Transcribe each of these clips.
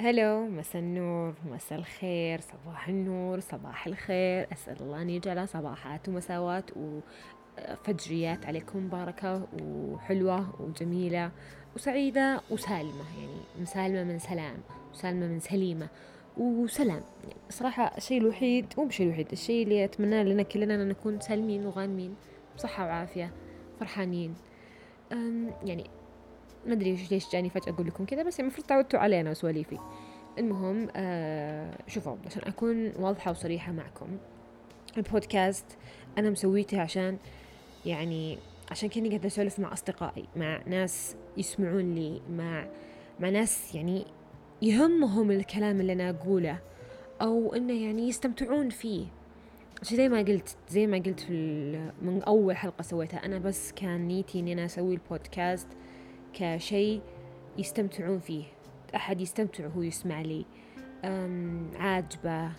هلو مساء النور مساء الخير صباح النور صباح الخير. أسأل الله أن يجعل صباحات ومساوات وفجريات عليكم مباركة وحلوة وجميلة وسعيدة وسالمة يعني مسالمة من سلام وسالمة من سليمة وسلام. يعني صراحة الشيء الوحيد مو بالشيء الوحيد الشيء اللي أتمناه لنا كلنا أن نكون سالمين وغانمين بصحة وعافية فرحانين. يعني ما أدري ليش جاني فجأة أقول لكم كذا بس المفروض تعودتوا علينا وسواليفي المهم آه شوفوا عشان أكون واضحة وصريحة معكم البودكاست أنا مسويته عشان يعني عشان كني قاعدة أسولف مع أصدقائي مع ناس يسمعون لي مع مع ناس يعني يهمهم الكلام اللي أنا أقوله أو إنه يعني يستمتعون فيه. زي ما قلت زي ما قلت في من أول حلقة سويتها أنا بس كان نيتي إني أنا أسوي البودكاست كشيء يستمتعون فيه. أحد يستمتع وهو يسمع لي. عاجبة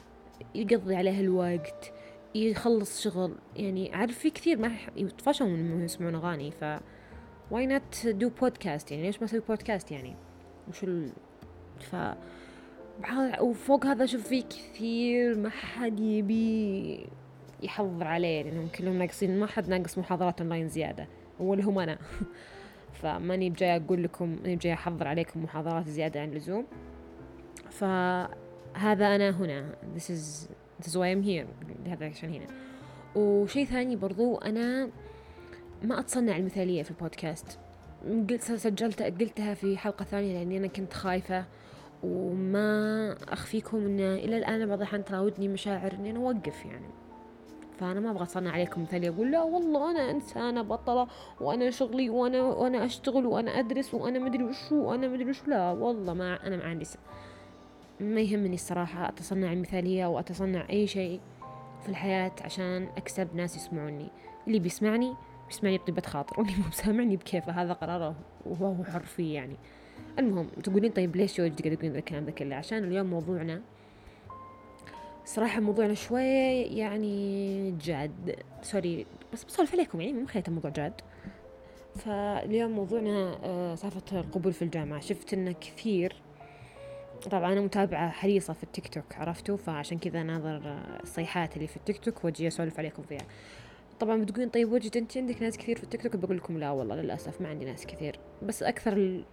يقضي عليه الوقت يخلص شغل. يعني عارف في كثير ما يطفشوا من إنهم يسمعون أغاني ف why not do podcast يعني ليش ما أسوي بودكاست يعني؟ وش ال ف وفوق هذا شوف في كثير ما حد يبي يحضر عليه. لانهم كلهم ناقصين ما حد ناقص محاضرات اونلاين زيادة. اولهم أنا. فماني بجاي أقول لكم ماني بجاي أحضر عليكم محاضرات زيادة عن اللزوم. فهذا أنا هنا. This is this is why I'm here. هذا عشان هنا. وشيء ثاني برضو أنا ما أتصنع المثالية في البودكاست. قلت سجلت قلتها في حلقة ثانية لأني أنا كنت خايفة. وما أخفيكم أن إلى الآن بعض الأحيان تراودني مشاعر إني أنا أوقف يعني. فأنا ما أبغى أصنع عليكم مثالي أقول لا والله أنا إنسانة بطلة وأنا شغلي وأنا وأنا أشتغل وأنا أدرس وأنا مدري وشو وأنا مدري وشو. لا والله ما أنا ما عندي ما يهمني الصراحة أتصنع المثالية أو أتصنع أي شيء في الحياة عشان أكسب ناس يسمعوني. اللي بيسمعني بيسمعني بطيبة خاطر واللي مو بسامعني بكيفه هذا قراره وهو حر فيه يعني. المهم تقولين طيب ليش قاعد تقولين الكلام ذا كله؟ عشان اليوم موضوعنا صراحة موضوعنا شوي يعني جاد. sorry بس بسولف عليكم يعني مو خليته الموضوع جاد. فاليوم موضوعنا آه، سالفة القبول في الجامعة. شفت إنه كثير. طبعا أنا متابعة حريصة في التيك توك عرفتوا؟ فعشان كذا أناظر الصيحات اللي في التيك توك وأجي أسولف عليكم فيها. طبعا بتقولين طيب وجد أنت عندك ناس كثير في التيك توك؟ بقول لكم لا والله للأسف ما عندي ناس كثير. بس أكثر ال...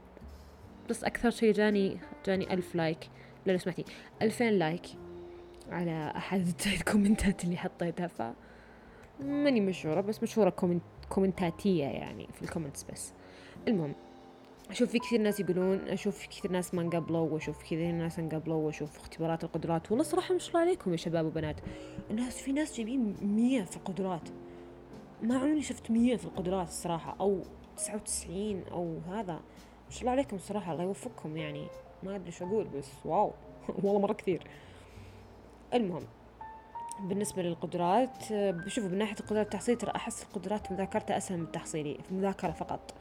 بس أكثر شيء جاني جاني ألف like لا لو سمحتي. ألفين like على أحد الكومنتات اللي حطيتها ف ماني مشهورة بس مشهورة comment كومنتاتية يعني في ال comments بس. المهم أشوف في كثير ناس يقولون أشوف في كثير ناس ما انقبلوا وأشوف كثير ناس انقبلوا وأشوف اختبارات القدرات. والله صراحة ما شاء الله عليكم يا شباب وبنات. الناس في ناس جايبين مية في القدرات. ما عمري شفت مية في القدرات الصراحة أو تسعة وتسعين أو هذا. ما شاء الله عليكم صراحة الله يوفقكم يعني. ما أدري شو أقول بس واو. والله مرة كثير. المهم بالنسبة للقدرات شوفوا من ناحية القدرات التحصيلية ترى أحس القدرات مذاكرتها أسهل من التحصيلي في المذاكرة فقط.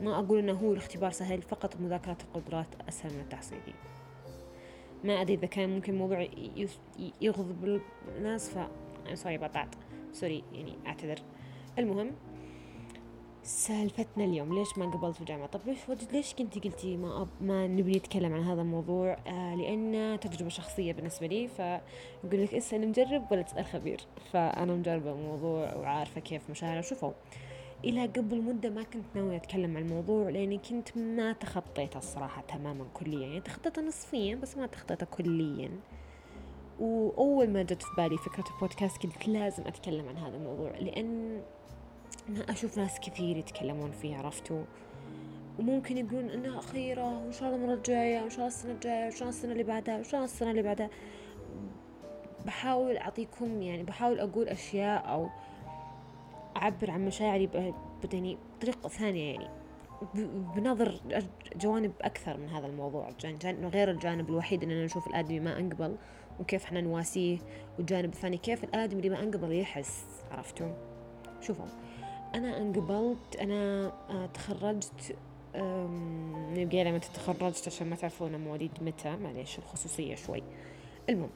ما أقول إنه هو الاختبار سهل فقط مذاكرة القدرات أسهل من التحصيلي. ما أدري إذا كان ممكن موضوع يغضب الناس ف سوري بطعت سوري يعني أعتذر. المهم سالفتنا اليوم ليش ما قبلت في الجامعة طب ليش ليش كنتي قلتي ما أب ما نبي نتكلم عن هذا الموضوع؟ آه لأن تجربة شخصية بالنسبة لي فيقول لك اسأل مجرب ولا تسأل خبير. فأنا مجربة الموضوع وعارفة كيف مشاعر شوفوا إلى قبل مدة ما كنت ناوية أتكلم عن الموضوع لأني كنت ما تخطيته الصراحة تماما كليا. يعني تخطيته نصفيا بس ما تخطيته كليا. وأول ما جت في بالي فكرة البودكاست قلت لازم أتكلم عن هذا الموضوع لأن أنا أشوف ناس كثير يتكلمون فيه عرفتوا؟ وممكن يقولون إنها اخيرة وإن شاء الله المرة الجاية وإن شاء الله السنة الجاية وإن شاء الله السنة اللي بعدها وإن شاء الله السنة اللي بعدها. بحاول أعطيكم يعني بحاول أقول أشياء أو أعبر عن مشاعري يعني بطريقة ثانية يعني. بنظر جوانب أكثر من هذا الموضوع. جانب غير الجانب الوحيد إننا نشوف الآدمي ما أنقبل وكيف إحنا نواسيه والجانب الثاني كيف الآدمي اللي ما أنقبل يحس عرفتوا؟ شوفوا. أنا انقبلت أنا آه، تخرجت نبقى لما تخرجت عشان ما تعرفون مواليد متى معليش الخصوصية شوي. المهم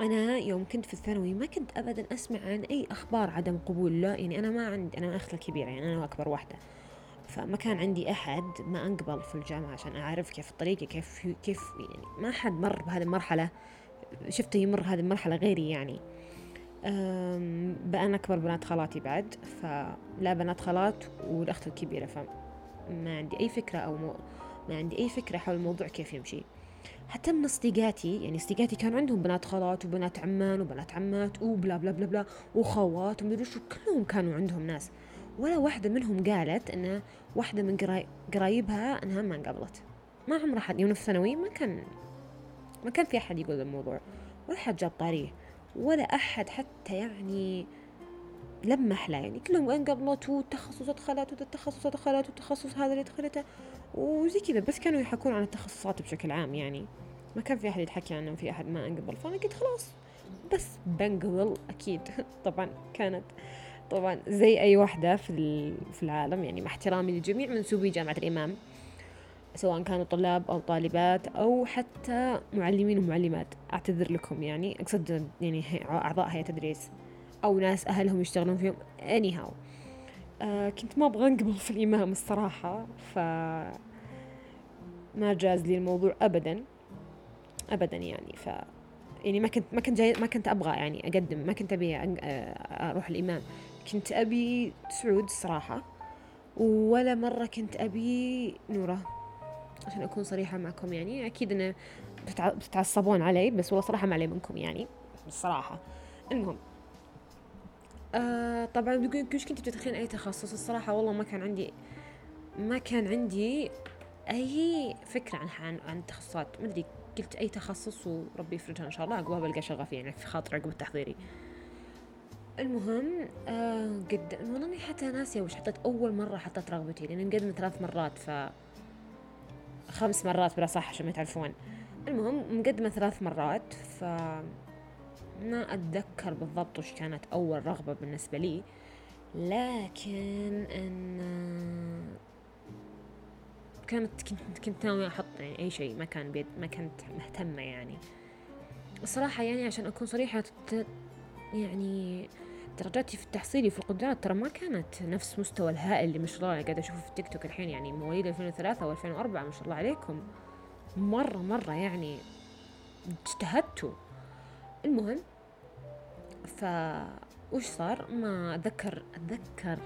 أنا يوم كنت في الثانوي ما كنت أبدا أسمع عن أي أخبار عدم قبول لا يعني أنا ما عندي أنا أختي الكبيرة يعني أنا أكبر واحدة فما كان عندي أحد ما أنقبل في الجامعة عشان أعرف كيف الطريقة كيف كيف يعني ما حد مر بهذه المرحلة. شفته يمر هذه المرحلة غيري يعني. أنا أكبر بنات خالاتي بعد فلا بنات خالات والأخت الكبيرة فما عندي أي فكرة أو مو ما عندي أي فكرة حول الموضوع كيف يمشي. حتى من صديقاتي يعني صديقاتي كان عندهم بنات خالات وبنات عمان وبنات عمات وبلا بلا بلا بلا وخوات ومدري شو كلهم كانوا عندهم ناس. ولا واحدة منهم قالت إن واحدة من قرايبها إنها ما انقبلت ما عمر أحد يوم في الثانوي ما كان ما كان في أحد يقول الموضوع ولا حد جاب طاريه. ولا أحد حتى يعني لمح له يعني كلهم انقبلت والتخصص دخلت والتخصص دخلت والتخصص هذا اللي دخلته. وزي كذا بس كانوا يحكون عن التخصصات بشكل عام يعني. ما كان في أحد يتحكي عنه في أحد ما انقبل. فأنا قلت خلاص بس بنقبل أكيد. طبعا كانت طبعا زي أي واحدة في في العالم. يعني مع احترامي لجميع منسوبي جامعة الإمام. سواء كانوا طلاب أو طالبات أو حتى معلمين ومعلمات. أعتذر لكم يعني. أقصد يعني أعضاء هيئة تدريس أو ناس أهلهم يشتغلون فيهم. Anyhow. آه كنت ما أبغى أنقبل في الإمام الصراحة ف ما جاز لي الموضوع أبدا. أبدا يعني. ف يعني ما كنت ما كنت جاي ما كنت أبغى يعني أقدم. ما كنت أبي أروح الإمام. كنت أبي سعود الصراحة ولا مرة كنت أبي نورة. عشان أكون صريحة معكم يعني. أكيد إنه بتتعصبون علي بس والله صراحة ما علي منكم يعني الصراحة المهم آه طبعا بتقولين كيف كنت بتدخلين أي تخصص؟ الصراحة والله ما كان عندي ما كان عندي أي فكرة عن عن, عن التخصصات. ما أدري قلت أي تخصص وربي يفرجها إن شاء الله. عقبها بلقى شغفي يعني في خاطر عقب التحضيري المهم آه قد والله حتى ناسية وش حطيت أول مرة حطيت رغبتي لأن مقدمة ثلاث مرات ف خمس مرات بلا صح عشان ما تعرفون المهم مقدمة ثلاث مرات ف ما أتذكر بالضبط وش كانت أول رغبة بالنسبة لي لكن أن كانت كنت كنت ناوية أحط يعني أي شيء ما كان بيد ما كنت مهتمة يعني. الصراحة يعني عشان أكون صريحة يعني درجاتي في التحصيلي في القدرات ترى ما كانت نفس مستوى الهائل اللي ما شاء الله قاعد أشوفه في التيك توك الحين يعني مواليد 2003 و2004 ما شاء الله عليكم. مرة مرة يعني اجتهدتوا. المهم ف وش صار؟ ما أتذكر أتذكر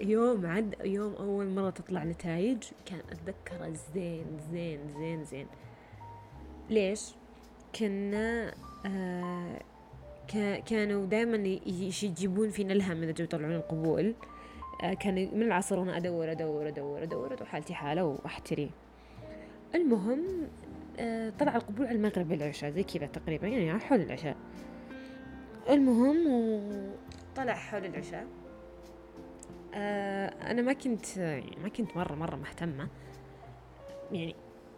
يوم عد يوم أول مرة تطلع نتائج كان اتذكره زين زين زين زين. ليش؟ كنا آه كانوا دائما يجيبون فينا الهم إذا جو يطلعون القبول. آه، كان من العصر وأنا أدور أدور أدور أدور وحالتي حالة وأحتري. المهم آه، طلع القبول على المغرب بالعشاء زي كذا تقريبا يعني حول العشاء. المهم طلع حول العشاء. آه، أنا ما كنت يعني ما كنت مرة مرة مهتمة. يعني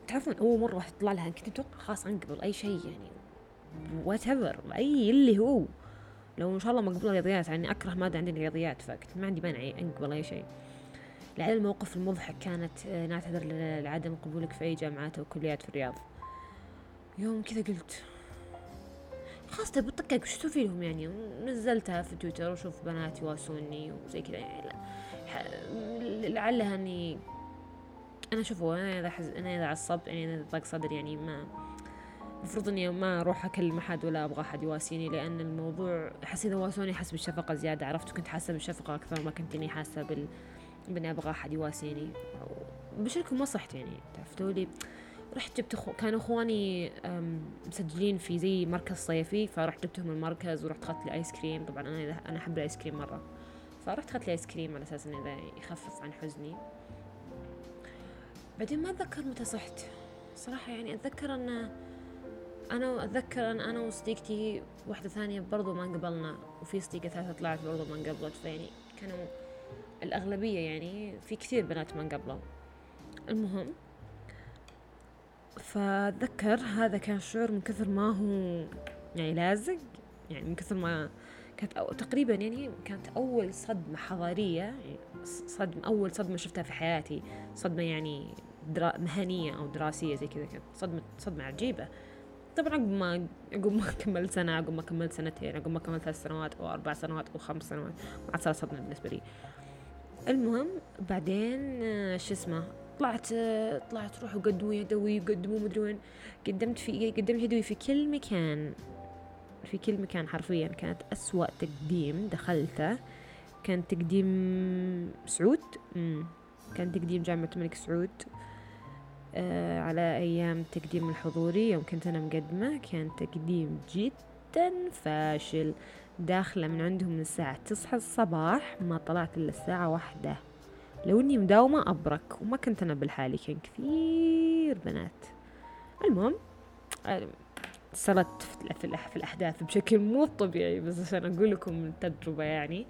تعرفون مرة واحد طلع لها كنت أتوقع خلاص أنقبل أي شيء يعني whatever أي اللي هو. لو إن شاء الله مقبول رياضيات يعني أكره ماده عندي رياضيات فكنت ما عندي مانع انقبل أي شيء. لعل الموقف المضحك كانت آه، نعتذر لعدم قبولك في أي جامعات أو كليات في الرياض. يوم كذا قلت طيب بطقك وش تسوي لهم يعني؟ نزلتها في تويتر وشوف بنات يواسوني وزي كذا يعني لا. لعلها إني أنا شوفوا أنا إذا حز... أنا إذا عصبت يعني إذا ضاق صدر يعني ما المفروض إني ما أروح أكلم أحد ولا أبغى أحد يواسيني لأن الموضوع أحس إذا واسوني أحس بالشفقة زيادة عرفت؟ كنت حاسة بالشفقة أكثر ما كنت إني حاسة بال بإني أبغى أحد يواسيني. بشكل ما صحت يعني عرفتوا لي رحت جبت أخو... كانوا إخواني مسجلين في زي مركز صيفي فرحت جبتهم المركز ورحت اخذت لي ايس كريم طبعا أنا أنا أحب الايس كريم مرة. فرحت اخذت لي ايس كريم على أساس إنه يخفف عن حزني. بعدين ما أتذكر متى صحت. صراحة يعني أتذكر إنه أنا أتذكر أن أنا وصديقتي واحدة ثانية برضو ما انقبلنا وفي صديقة ثالثة طلعت برضو ما انقبلت فيعني كانوا الأغلبية يعني في كثير بنات ما انقبلوا المهم فأتذكر هذا كان شعور من كثر ما هو يعني لازق يعني من كثر ما كانت أو تقريبا يعني كانت أول صدمة حضارية يعني صدمة أول صدمة شفتها في حياتي صدمة يعني درا مهنية أو دراسية زي كذا كانت صدمة صدمة عجيبة. طبعا عقب ما عقب ما كملت سنة عقب ما كملت سنتين عقب ما كملت ثلاث سنوات أو أربع سنوات أو خمس سنوات ما عاد صار صدمة بالنسبة لي. المهم بعدين آه، شو اسمه طلعت آه، طلعت روحوا قدموا يدوي قدموا مدري وين. قدمت في قدمت يدوي في كل مكان. في كل مكان حرفيا. كانت أسوأ تقديم دخلته. كان تقديم سعود. كان تقديم جامعة الملك سعود. على أيام تقديم الحضوري. يوم كنت أنا مقدمة كان تقديم جدا فاشل. داخلة من عندهم من الساعة تصحى الصباح ما طلعت إلا الساعة واحدة. لو إني مداومة أبرك وما كنت أنا بالحالي كان كثير بنات. المهم سردت في الأحداث بشكل مو طبيعي بس عشان أقول لكم التجربة يعني.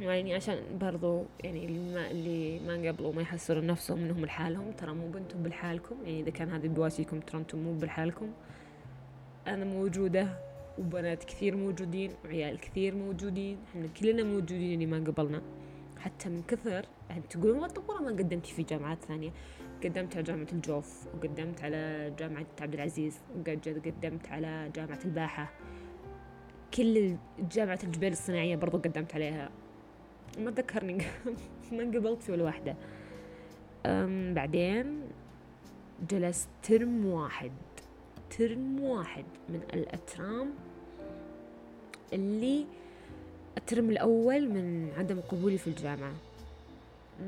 يعني عشان برضو يعني اللي ما اللي ما ما يحسروا نفسهم إنهم لحالهم ترى مو بنتم بالحالكم يعني إذا كان هذه بواسيكم ترى أنتم مو بالحالكم أنا موجودة وبنات كثير موجودين وعيال كثير موجودين. إحنا كلنا موجودين اللي ما قبلنا. حتى من كثر يعني تقولون والله ما قدمتي في جامعات ثانية. قدمت على جامعة الجوف وقدمت على جامعة عبد العزيز وقدمت على جامعة الباحة. كل جامعة الجبال الصناعية برضو قدمت عليها. ما ذكرني ما قبلت في ولا واحدة. بعدين جلست ترم واحد. ترم واحد من الأترام اللي الترم الأول من عدم قبولي في الجامعة.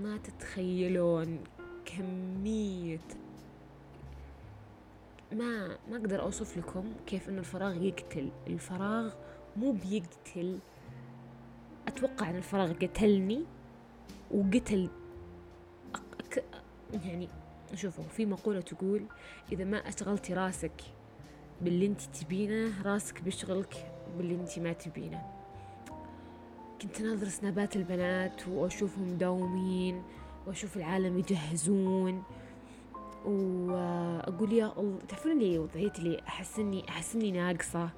ما تتخيلون كمية. ما ما أقدر أوصف لكم كيف إن الفراغ يقتل. الفراغ مو بيقتل. أتوقع أن الفراغ قتلني وقتل أك... يعني شوفوا في مقولة تقول إذا ما أشغلتي راسك باللي أنت تبينه راسك بيشغلك باللي أنت ما تبينه. كنت ناظر سنابات البنات وأشوفهم مداومين وأشوف العالم يجهزون وأقول يا الله تعرفون لي وضعيتي لي أحس إني أحس إني ناقصة؟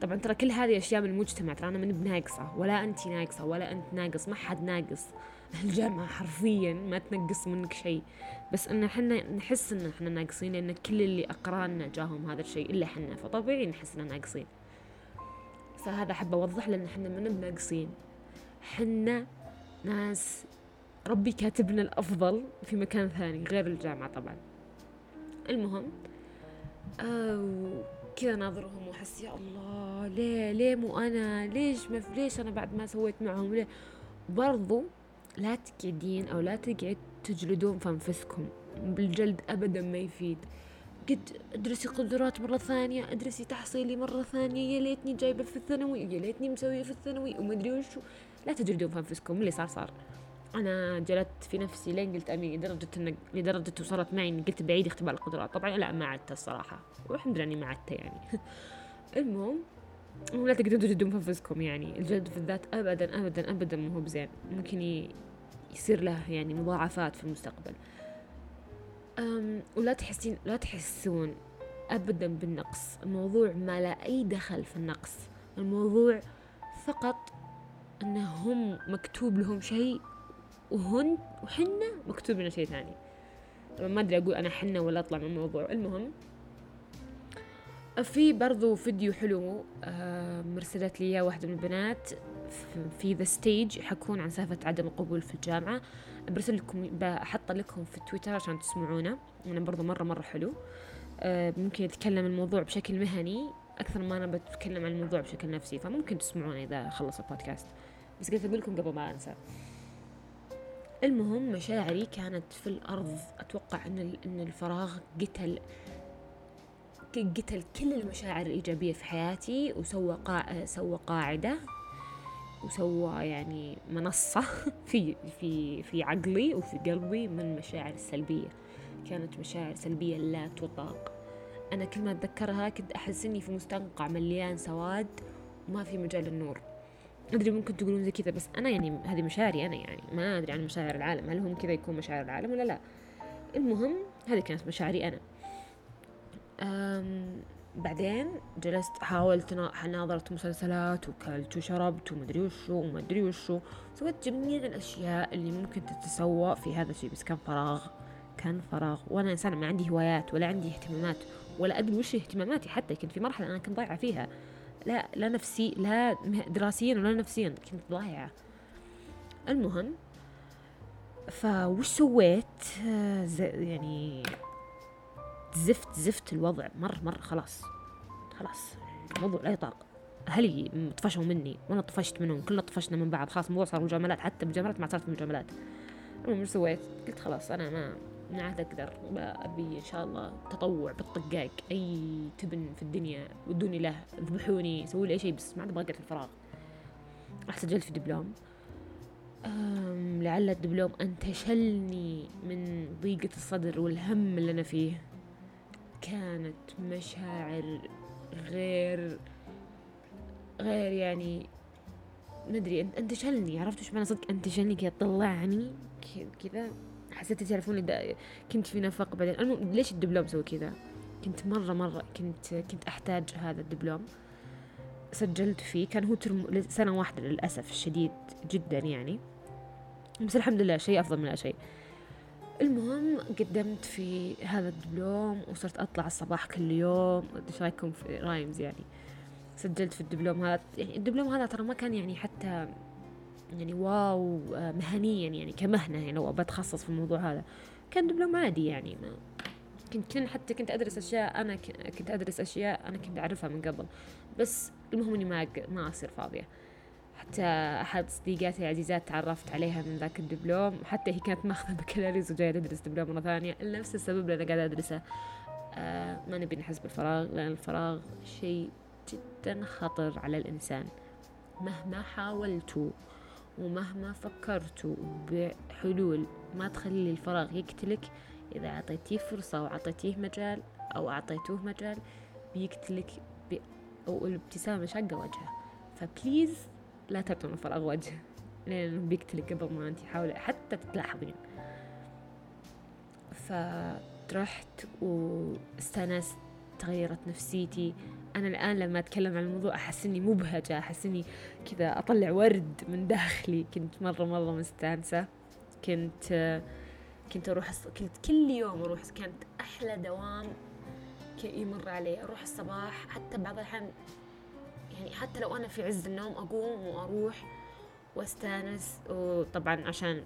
طبعا ترى كل هذه أشياء من المجتمع ترى أنا من بناقصة ولا أنت ناقصة ولا أنت ناقص ما حد ناقص. الجامعة حرفيا ما تنقص منك شيء. بس إن إحنا نحس إن إحنا ناقصين لأن كل اللي أقرأنا جاهم هذا الشيء إلا إحنا. فطبيعي نحس إننا ناقصين. فهذا أحب أوضح لأن إحنا من بناقصين. حنا ناس ربي كاتبنا الأفضل في مكان ثاني غير الجامعة طبعا. المهم آه كذا ناظرهم وأحس يا الله ليه ليه مو أنا؟ ليش ما ليش أنا بعد ما سويت معهم؟ ليه؟ برضو لا تقعدين أو لا تقعد تجلدون في أنفسكم. بالجلد ابدا ما يفيد. قد أدرسي قدرات مرة ثانية أدرسي تحصيلي مرة ثانية. يا ليتني جايبة في الثانوي يا ليتني مسوية في الثانوي ومدري وشو. لا تجلدون في أنفسكم اللي صار صار. أنا جلدت في نفسي لين قلت أمين لدرجة إن لدرجة وصلت معي اني قلت بعيد اختبار القدرات. طبعا لا ما عدت الصراحة. والحمد لله إني ما عدت يعني. المهم ولا تقدرون تجدون في أنفسكم يعني. الجلد في الذات ابدا ابدا ابدا مو هو بزين. ممكن يصير له يعني مضاعفات في المستقبل. أم ولا تحسين لا تحسون ابدا بالنقص. الموضوع ما له أي دخل في النقص. الموضوع فقط انهم مكتوب لهم شيء وحنا وحنا مكتوب لنا شيء ثاني. ما أدري أقول أنا حنا ولا أطلع من الموضوع. المهم في برضو فيديو حلو آه، مرسلت لي واحدة من البنات في the stage يحكون عن سالفة عدم القبول في الجامعة. برسل لكم بحط لكم في تويتر عشان تسمعونه. يعني برضو مرة مرة حلو. آه، ممكن يتكلم الموضوع بشكل مهني أكثر ما أنا بتكلم عن الموضوع بشكل نفسي. فممكن تسمعونه إذا خلص البودكاست. بس قلت أقول لكم قبل ما أنسى. المهم مشاعري كانت في الأرض. أتوقع أن أن الفراغ قتل قتل كل المشاعر الإيجابية في حياتي وسوى قا... سوى قاعدة وسوى يعني منصة في في في عقلي وفي قلبي من المشاعر السلبية كانت مشاعر سلبية لا تطاق. أنا كل ما أتذكرها كنت أحس إني في مستنقع مليان سواد وما في مجال النور. أدري ممكن تقولون زي كذا بس أنا يعني هذه مشاعري أنا يعني ما أدري عن مشاعر العالم هل هم كذا يكون مشاعر العالم ولا لا؟ المهم هذه كانت مشاعري أنا. أم بعدين جلست حاولت ناظرت مسلسلات وكلت وشربت ومدري وشو ومدري وشو سويت جميع الأشياء اللي ممكن تتسوى في هذا الشيء بس كان فراغ كان فراغ. وأنا إنسان ما عندي هوايات ولا عندي اهتمامات ولا أدري وش اهتماماتي حتى كنت في مرحلة أنا كنت ضايعة فيها. لا لا نفسي لا دراسيا ولا نفسيا كنت ضايعة. المهم فوش سويت؟ يعني زفت زفت الوضع مر مر خلاص خلاص الموضوع لا يطاق. أهلي طفشوا مني وأنا طفشت منهم كلنا طفشنا من بعض خلاص الموضوع صار مجاملات حتى مجاملات ما صارت مجاملات. المهم سويت؟ قلت خلاص أنا ما ما عاد أقدر أبي إن شاء الله تطوع بالطقاق أي تبن في الدنيا ودوني له ذبحوني سووا لي أي شيء بس ما عاد أبغى في الفراغ. رحت سجلت في دبلوم. لعل الدبلوم انتشلني من ضيقة الصدر والهم اللي أنا فيه. كانت مشاعر غير غير يعني مدري انتشلني عرفت وش معنى صدق؟ انتشلني كذا طلعني كذا. حسيت تعرفوني كنت في نفق بعدين. المهم ليش الدبلوم سوى كذا؟ كنت مرة مرة كنت كنت أحتاج هذا الدبلوم. سجلت فيه. كان هو ترم سنة واحدة للأسف الشديد جدا يعني. بس الحمد لله شيء أفضل من لا شيء. المهم قدمت في هذا الدبلوم وصرت أطلع الصباح كل يوم. إيش رأيكم في رايمز يعني؟ سجلت في الدبلوم هذا. يعني الدبلوم هذا ترى ما كان يعني حتى يعني واو مهنيا يعني كمهنة يعني لو بتخصص في الموضوع هذا. كان دبلوم عادي يعني ما كنت حتى كنت أدرس أشياء أنا كنت أدرس أشياء أنا كنت أعرفها من قبل. بس المهم إني ما ما أصير فاضية. حتى أحد صديقاتي العزيزات تعرفت عليها من ذاك الدبلوم. حتى هي كانت ماخذة بكالوريوس وجاية تدرس دبلوم مرة ثانية. لنفس السبب اللي أنا قاعدة أدرسه. آه ما نبي نحس بالفراغ لأن الفراغ شيء جدا خطر على الإنسان مهما حاولتوا. ومهما فكرتوا بحلول ما تخلي الفراغ يقتلك إذا أعطيتيه فرصة وأعطيتيه مجال أو أعطيتوه مجال بيقتلك ب... الابتسامة شقة وجهه. فبليز لا تعطون الفراغ وجه لأنه بيقتلك قبل ما أنت حاولي حتى تتلاحظين. فرحت واستأنست تغيرت نفسيتي. أنا الآن لما أتكلم عن الموضوع أحس إني مبهجة أحس إني كذا أطلع ورد من داخلي. كنت مرة مرة مستانسة. كنت كنت أروح كنت كل يوم أروح كانت أحلى دوام يمر علي. أروح الصباح حتى بعض الأحيان يعني حتى لو أنا في عز النوم أقوم وأروح وأستانس. وطبعا عشان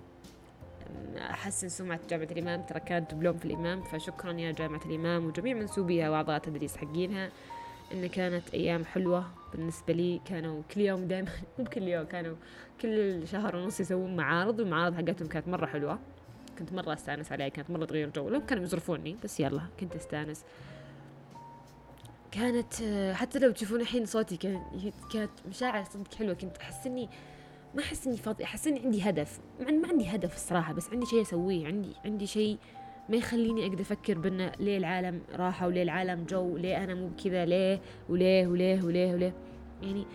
أحسن سمعة جامعة الإمام ترى كانت دبلوم في الإمام فشكرا يا جامعة الإمام وجميع منسوبيها وأعضاء التدريس حقينها. إن كانت أيام حلوة بالنسبة لي. كانوا كل يوم دائما مو كل يوم كانوا كل شهر ونص يسوون معارض والمعارض حقتهم كانت مرة حلوة. كنت مرة أستأنس عليها كانت مرة تغير جو. لو كانوا يصرفوني بس يلا كنت أستأنس. كانت حتى لو تشوفون الحين صوتي كانت كانت مشاعر صدق حلوة. كنت أحس إني ما أحس إني فاضي أحس إني عندي هدف. مع ما عندي هدف الصراحة بس عندي شيء أسويه عندي عندي شيء ما يخليني أقدر أفكر بأنه ليه العالم راحة وليه العالم جو ليه أنا مو بكذا ليه وليه وليه وليه وليه. يعني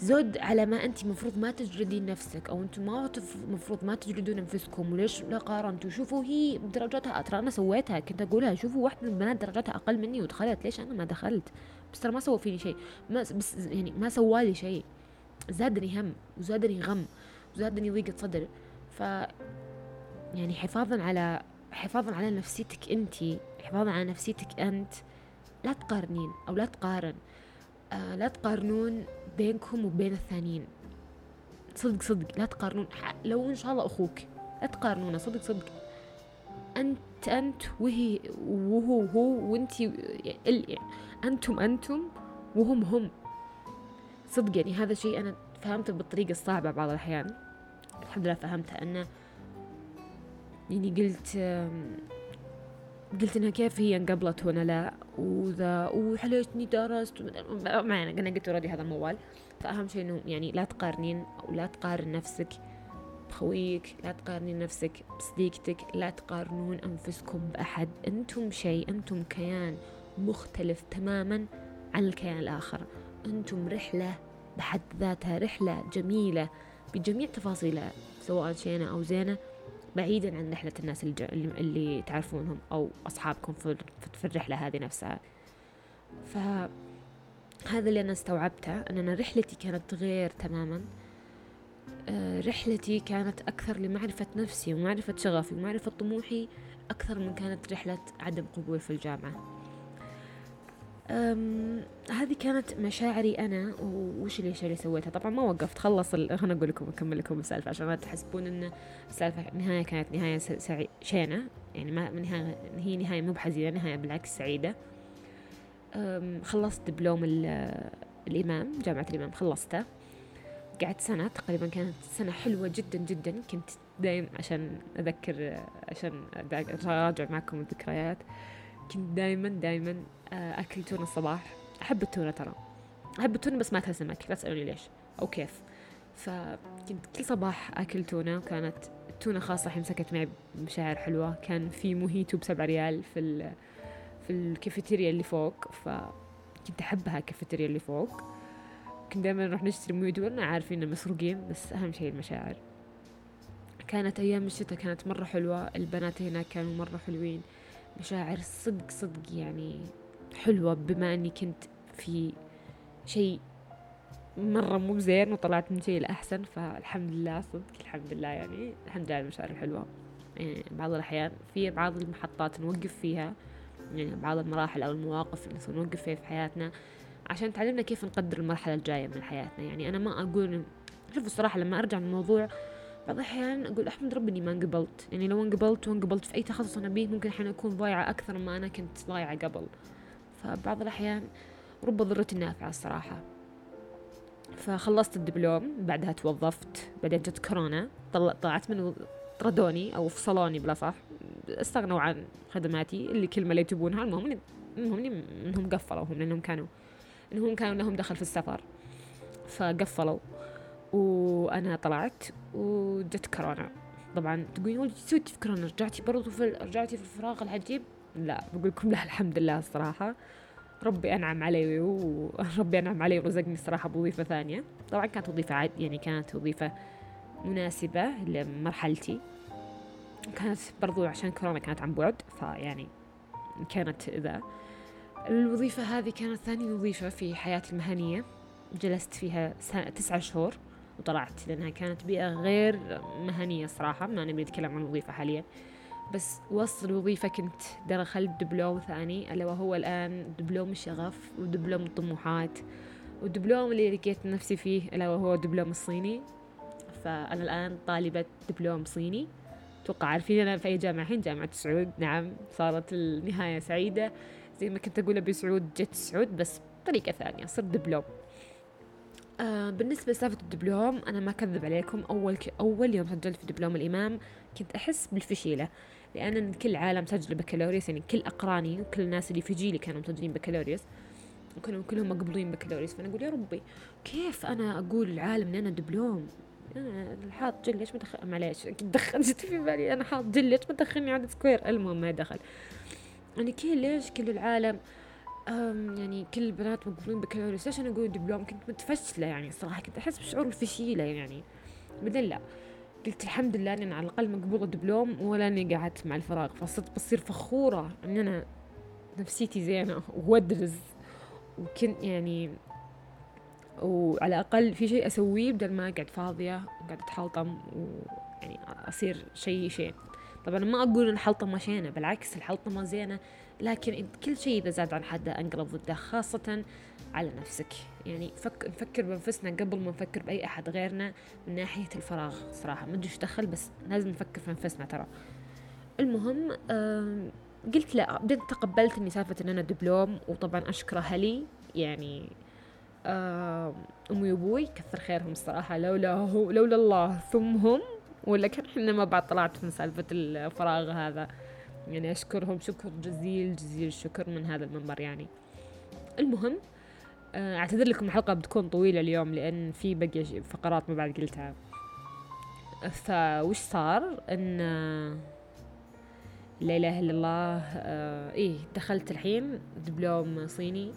زود على ما أنت مفروض ما تجلدين نفسك أو أنتم ما مفروض ما تجلدون أنفسكم وليش لا قارنتوا. شوفوا هي درجاتها ترى أنا سويتها كنت أقولها. شوفوا واحدة من البنات درجاتها أقل مني ودخلت. ليش أنا ما دخلت؟ بس ترى ما سوى فيني شيء. ما بس يعني ما سوالي شيء. زادني هم وزادني غم وزادني ضيقة صدر. ف يعني حفاظا على حفاظا على نفسيتك أنت حفاظا على نفسيتك أنت. لا تقارنين أو لا تقارن. آه لا تقارنون بينكم وبين الثانيين. صدق صدق لا تقارنون. لو إن شاء الله أخوك لا تقارنونه. صدق صدق. أنت أنت وهي وهو هو وأنت يعني أنتم أنتم وهم هم. صدق يعني هذا شيء أنا فهمته بالطريقة الصعبة بعض الأحيان. الحمد لله فهمتها أنه يعني قلت قلت إنها كيف هي انقبلت وأنا لا وذا وحليتني درست ما يعني قلت اوريدي هذا الموال. فأهم شيء إنه يعني لا تقارنين أو لا تقارن نفسك بخويك لا تقارنين نفسك بصديقتك لا تقارنون أنفسكم بأحد. أنتم شيء أنتم كيان مختلف تماما عن الكيان الآخر. أنتم رحلة بحد ذاتها رحلة جميلة بجميع تفاصيلها سواء شينة أو زينة. بعيدا عن رحلة الناس اللي تعرفونهم أو أصحابكم في الرحلة هذه نفسها. فهذا اللي أنا استوعبته أن أنا رحلتي كانت غير تماما. آه، رحلتي كانت أكثر لمعرفة نفسي ومعرفة شغفي ومعرفة طموحي أكثر من كانت رحلة عدم قبول في الجامعة. هذه كانت مشاعري أنا وش الاشياء اللي سويتها؟ طبعا ما وقفت خلص خلنا أقول لكم أكمل لكم السالفة عشان ما تحسبون إن السالفة النهايه كانت نهاية. شينة. يعني ما نهاية هي نهاية مو بحزينة نهاية بالعكس سعيدة. خلصت دبلوم الإمام جامعة الإمام خلصته. قعدت سنة تقريبا كانت سنة حلوة جدا جدا. كنت دايم عشان أذكر عشان أراجع معكم الذكريات. كنت دايما دايما آه، أكل تونة الصباح. أحب التونة ترى. أحب التونة بس ما أكل سمك. لا تسألوني ليش. أو كيف. فكنت كل صباح أكل تونة. وكانت التونة خاصة حين مسكت معي بمشاعر حلوة. كان في موهيتو بسبع ريال في في الكافيتيريا اللي فوق. فكنت أحبها الكافيتيريا اللي فوق. كنت دائما نروح نشتري موهيتو وأنا عارفين إنه مسروقين. بس أهم شيء المشاعر. كانت أيام الشتاء كانت مرة حلوة. البنات هناك كانوا مرة حلوين. مشاعر صدق صدق يعني حلوة بما إني كنت في شيء مرة مو زين وطلعت من شيء الأحسن فالحمد لله صدق الحمد لله يعني الحمد لله المشاعر الحلوة. يعني بعض الأحيان في بعض المحطات نوقف فيها يعني بعض المراحل أو المواقف اللي نوقف فيها في حياتنا عشان تعلمنا كيف نقدر المرحلة الجاية من حياتنا. يعني أنا ما أقول شوف الصراحة لما أرجع من الموضوع بعض الأحيان أقول أحمد ربي إني ما انقبلت. يعني لو انقبلت وانقبلت في أي تخصص أنا بيه ممكن الحين أكون ضايعة أكثر ما أنا كنت ضايعة قبل. فبعض الأحيان رب ضرة نافعة الصراحة. فخلصت الدبلوم بعدها توظفت بعدين جت كورونا طلعت من طردوني أو فصلوني بلا صح. استغنوا عن خدماتي اللي كلمة اللي تبونها المهم إنهم قفلوا هم لأنهم كانوا إنهم كانوا لهم دخل في السفر. فقفلوا. وأنا طلعت وجت كورونا. طبعا تقولين ولد سويتي في كورونا رجعتي برضو في رجعتي في الفراغ العجيب؟ لا بقول لكم لا الحمد لله الصراحة. ربي أنعم علي وربي أنعم علي ورزقني الصراحة بوظيفة ثانية. طبعا كانت وظيفة عاد يعني كانت وظيفة مناسبة لمرحلتي. كانت برضو عشان كورونا كانت عن بعد فيعني كانت ذا. الوظيفة هذه كانت ثاني وظيفة في حياتي المهنية. جلست فيها تسعة شهور. وطلعت لأنها كانت بيئة غير مهنية صراحة ما نبي نتكلم عن الوظيفة حاليا. بس وسط الوظيفة كنت دخلت دبلوم ثاني ألا وهو الآن دبلوم الشغف ودبلوم الطموحات والدبلوم اللي لقيت نفسي فيه ألا وهو دبلوم الصيني فأنا الآن طالبة دبلوم صيني. أتوقع عارفين أنا في أي جامعة؟ الحين جامعة سعود. نعم صارت النهاية سعيدة. زي ما كنت أقول أبي سعود جت سعود بس بطريقة ثانية صرت دبلوم. آه بالنسبة لسالفة الدبلوم أنا ما أكذب عليكم أول. أول يوم سجلت في دبلوم الإمام كنت أحس بالفشيلة لأن كل عالم سجل بكالوريوس يعني كل أقراني وكل الناس اللي في جيلي كانوا مسجلين بكالوريوس وكانوا كلهم مقبولين بكالوريوس فأنا أقول يا ربي كيف أنا أقول العالم إن أنا دبلوم أنا حاط جل ليش ما دخل معليش دخلت في بالي أنا حاط جل ليش ما دخلني عدد سكوير المهم ما دخل يعني كل ليش كل العالم يعني كل البنات مقبولين بكالوريوس. ليش أنا أقول دبلوم؟ كنت متفشلة يعني صراحة كنت أحس بشعور الفشيلة يعني. بعدين لا قلت الحمد لله إني على الأقل مقبوله دبلوم ولا إني قعدت مع الفراغ. فصرت بصير فخورة إن أنا نفسيتي زينة وأدرس. وكنت يعني وعلى الأقل في شيء أسويه بدل ما أقعد فاضية وقاعده أتحلطم ويعني أصير شيء شيء طبعا ما أقول الحلطمة شينة بالعكس الحلطمة زينة. لكن كل شيء إذا زاد عن حده أنقلب ضده خاصة على نفسك. يعني فك نفكر بأنفسنا قبل ما نفكر بأي أحد غيرنا من ناحية الفراغ صراحة. ما أدري دخل بس لازم نفكر في أنفسنا ترى. المهم قلت لا بديت تقبلت إني سالفة إن أنا دبلوم وطبعا اشكر أهلي يعني أمي وأبوي كثر خيرهم الصراحة. لولا هو لولا الله ثم هم ولا كان إحنا ما بعد طلعت من سالفة الفراغ هذا. يعني أشكرهم شكر جزيل جزيل الشكر من هذا المنبر يعني. المهم آه، أعتذر لكم الحلقة بتكون طويلة اليوم لأن في بقي فقرات ما بعد قلتها. فوش صار؟ إن لا إله إلا الله آه إيه دخلت الحين دبلوم صيني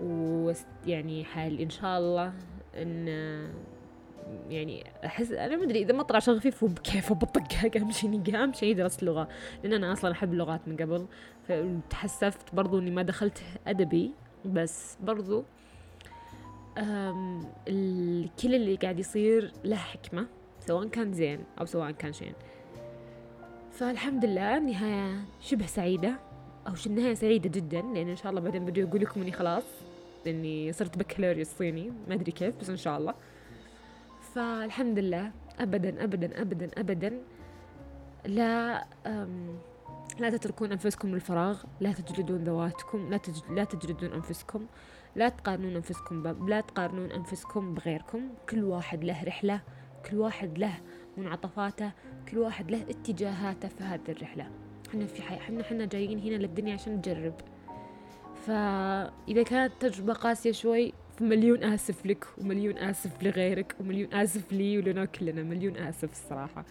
ويعني حال إن شاء الله إن يعني أحس أنا ما أدري إذا ما طلع شغل خفيف وبكيف بطقها قام شيني قام شيء درست لغة لأن أنا أصلا أحب اللغات من قبل. فتحسفت برضو إني ما دخلت أدبي بس برضو كل اللي قاعد يصير له حكمة سواء كان زين أو سواء كان شين. فالحمد لله نهاية شبه سعيدة أو شو النهاية سعيدة جدا لأن إن شاء الله بعدين بدي أقول لكم إني خلاص لأني صرت بكالوريوس صيني ما أدري كيف بس إن شاء الله. فالحمد لله. أبدا أبدا أبدا أبدا. لا لا تتركون أنفسكم للفراغ. لا تجلدون ذواتكم. لا, لا تجلدون أنفسكم. لا تقارنون أنفسكم ب... لا تقارنون أنفسكم بغيركم. كل واحد له رحلة. كل واحد له منعطفاته. كل واحد له اتجاهاته في هذه الرحلة. إحنا في حي... إحنا إحنا جايين هنا للدنيا عشان نجرب. فإذا كانت تجربة قاسية شوي فمليون آسف لك ومليون آسف لغيرك ومليون آسف لي ولنا كلنا مليون آسف الصراحة.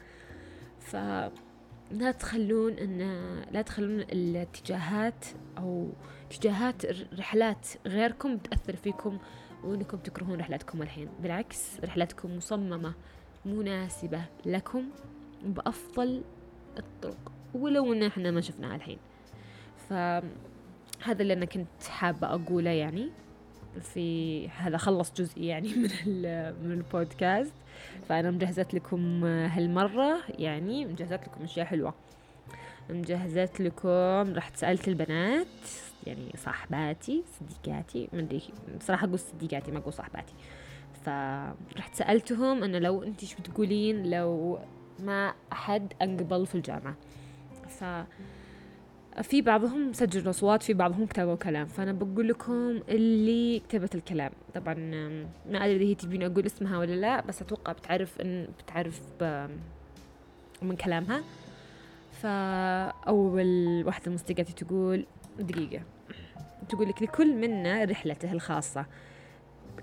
ف لا تخلون إن لا تخلون الاتجاهات أو اتجاهات رحلات غيركم تأثر فيكم وإنكم تكرهون رحلتكم الحين. بالعكس رحلتكم مصممة مناسبة لكم بأفضل الطرق ولو إن إحنا ما شفناها الحين. فهذا اللي أنا كنت حابة أقوله يعني. في هذا خلص جزء يعني من من البودكاست. فأنا مجهزت لكم هالمرة يعني مجهزت لكم أشياء حلوة. مجهزت لكم رحت سألت البنات يعني صاحباتي صديقاتي ما أدري بصراحة أقول صديقاتي ما أقول صاحباتي. فرحت سألتهم أنه لو أنت شو بتقولين لو ما أحد أنقبل في الجامعة. ف في بعضهم سجلوا أصوات في بعضهم كتبوا كلام. فأنا بقول لكم اللي كتبت الكلام. طبعا ما أدري إذا هي تبين أقول اسمها ولا لا بس أتوقع بتعرف إن بتعرف من كلامها. فأول واحدة مصدقتي تقول دقيقة تقول لك لكل منا رحلته الخاصة.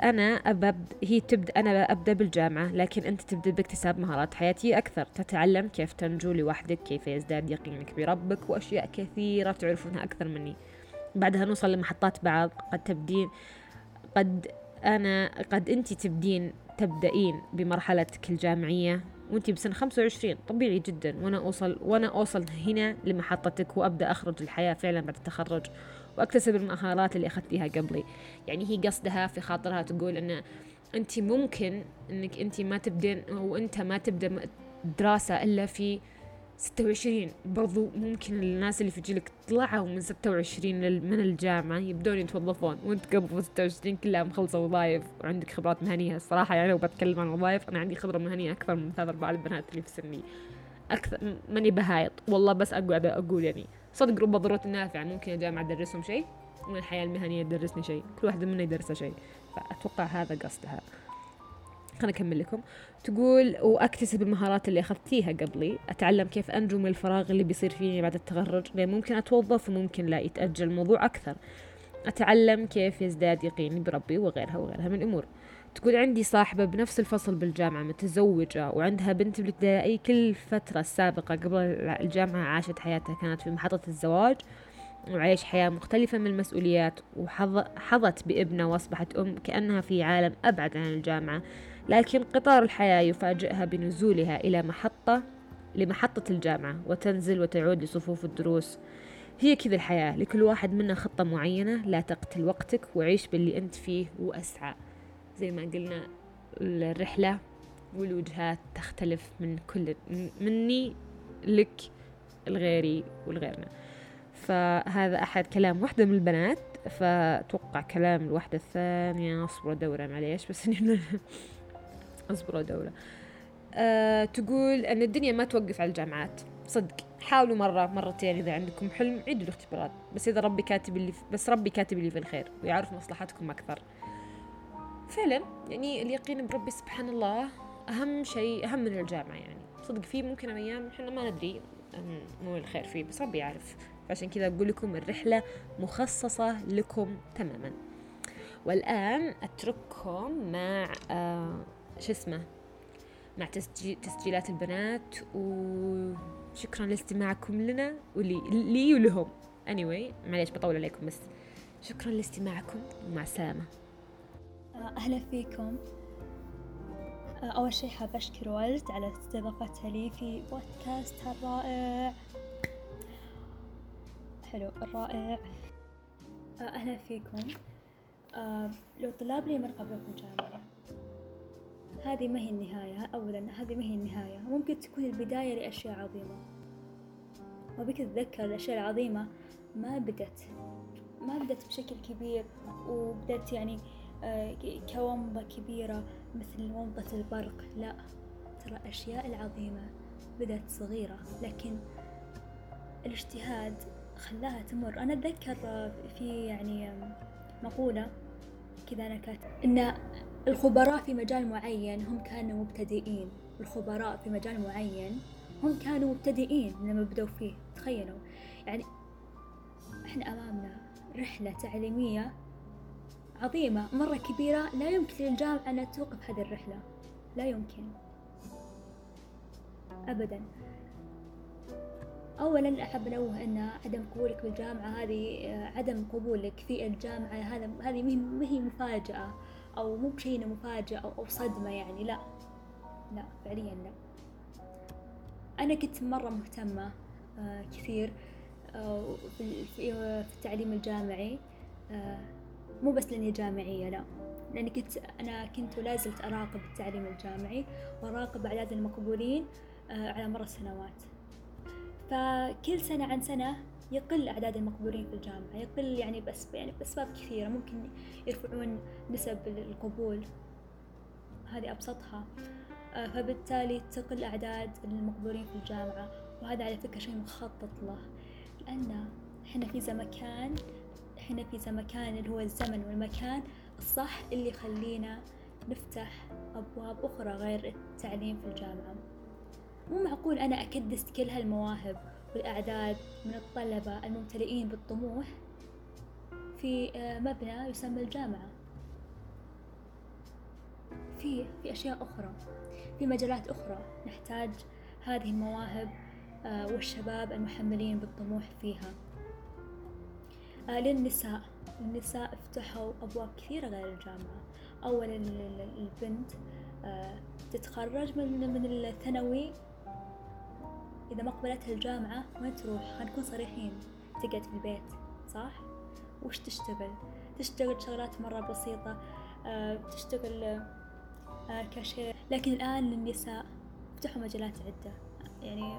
أنا أبد هي تبدأ أنا أبدأ بالجامعة لكن أنت تبدأ باكتساب مهارات حياتية أكثر. تتعلم كيف تنجو لوحدك كيف يزداد يقينك بربك وأشياء كثيرة تعرفونها أكثر مني. بعدها نوصل لمحطات بعض قد تبدين قد أنا قد أنت تبدين تبدأين بمرحلتك الجامعية وانتي بسن 25 طبيعي جدا. وأنا اوصل وأنا أوصل هنا لمحطتك وأبدأ أخرج الحياة فعلا بعد التخرج. واكتسب المهارات اللي أخذتيها قبلي. يعني هي قصدها في خاطرها تقول إن انت ممكن إنك انت ما تبدين وأنت ما تبدأ دراسة إلا في 26 برضو ممكن الناس اللي في جيلك طلعوا من 26 من الجامعة يبدون يتوظفون وأنت قبل 26 كلها مخلصة وظايف وعندك خبرات مهنية. الصراحة يعني لو بتكلم عن وظايف أنا عندي خبرة مهنية أكثر من ثلاث أرباع البنات اللي في سني. أكثر ماني بهايط. والله بس أقعد أقول يعني صدق رب ضرورة نافعة ممكن الجامعة تدرسهم شيء ومن الحياة المهنية تدرسني شيء كل واحدة منا يدرسها شيء فأتوقع هذا قصدها خليني أكمل لكم. تقول وأكتسب المهارات اللي أخذتيها قبلي أتعلم كيف أنجو من الفراغ اللي بيصير فيني بعد التخرج لأن ممكن أتوظف وممكن لا يتأجل الموضوع أكثر. أتعلم كيف يزداد يقيني بربي وغيرها وغيرها من الأمور. تقول عندي صاحبة بنفس الفصل بالجامعة متزوجة وعندها بنت بالابتدائي كل فترة السابقة قبل الجامعة عاشت حياتها كانت في محطة الزواج وعيش حياة مختلفة من المسؤوليات وحظت بابنة وأصبحت أم كأنها في عالم أبعد عن الجامعة. لكن قطار الحياة يفاجئها بنزولها إلى محطة لمحطة الجامعة وتنزل وتعود لصفوف الدروس. هي كذا الحياة لكل واحد منا خطة معينة لا تقتل وقتك وعيش باللي أنت فيه وأسعى. زي ما قلنا الرحلة والوجهات تختلف من كل مني لك لغيري ولغيرنا فهذا أحد كلام واحدة من البنات فتوقع كلام الواحدة الثانية أصبروا دورة معليش بس أصبروا دورة. أه تقول أن الدنيا ما توقف على الجامعات. صدق. حاولوا مرة مرتين إذا عندكم حلم عيدوا الاختبارات. بس إذا ربي كاتب اللي بس ربي كاتب اللي في الخير ويعرف مصلحتكم أكثر. فعلا يعني اليقين بربي سبحان الله أهم شيء أهم من الجامعة يعني. صدق في ممكن أيام إحنا ما ندري مو الخير فيه بس ربي يعرف. عشان كذا أقول لكم الرحلة مخصصة لكم تماما. والآن أترككم مع آه شو اسمه؟ مع تسجيل تسجيلات البنات وشكرا لاستماعكم لنا ولي لي ولهم. Anyway معليش بطول عليكم بس شكرا لاستماعكم. ومع السلامة. آه، أهلا فيكم. آه، أول شي حاب أشكر والد على استضافتها لي في بودكاستها الرائع حلو الرائع. آه، أهلا فيكم. لو طلاب لي من قبلكم جامعة هذه ما هي النهاية أولا هذه ما هي النهاية. ممكن تكون البداية لأشياء عظيمة. وبك تتذكر الأشياء العظيمة ما بدت ما بدت بشكل كبير وبدت يعني آه، كومضة كبيرة مثل ومضة البرق. لا ترى الأشياء العظيمة بدأت صغيرة لكن الاجتهاد خلاها تمر. أنا أتذكر في يعني مقولة كذا أنا كاتب إن الخبراء في مجال معين هم كانوا مبتدئين. الخبراء في مجال معين هم كانوا مبتدئين لما بدوا فيه. تخيلوا يعني إحنا أمامنا رحلة تعليمية عظيمة مرة كبيرة لا يمكن للجامعة أن توقف هذه الرحلة. لا يمكن. أبدا. أولا أحب أنوه أن عدم قبولك بالجامعة هذه عدم قبولك في الجامعة هذا هذه ما هي مفاجأة أو مو بشيء مفاجأة أو, صدمة يعني. لا. لا فعليا لا. أنا كنت مرة مهتمة آه كثير آه في, التعليم الجامعي آه مو بس لأني جامعية لا. لأني كنت أنا كنت ولا زلت أراقب التعليم الجامعي وأراقب أعداد المقبولين آه على مر السنوات. فكل سنة عن سنة يقل أعداد المقبولين في الجامعة يقل يعني بس يعني بأسباب كثيرة. ممكن يرفعون نسب القبول هذه أبسطها. آه، فبالتالي تقل أعداد المقبولين في الجامعة وهذا على فكرة شيء مخطط له. لأن إحنا في زمكان إحنا في زمكان اللي هو الزمن والمكان الصح اللي يخلينا نفتح أبواب أخرى غير التعليم في الجامعة. مو معقول أنا أكدس كل هالمواهب والأعداد من الطلبة الممتلئين بالطموح في آه، مبنى يسمى الجامعة. في في أشياء أخرى في مجالات أخرى نحتاج هذه المواهب آه، والشباب المحملين بالطموح فيها. للنساء. النساء افتحوا أبواب كثيرة غير الجامعة. أولا البنت تتخرج من من الثانوي. إذا ما قبلتها الجامعة وين تروح؟ خلينا نكون صريحين. تقعد في البيت صح؟ وش تشتغل؟ تشتغل شغلات مرة بسيطة أه تشتغل كاشير. لكن الآن للنساء فتحوا مجالات عدة. يعني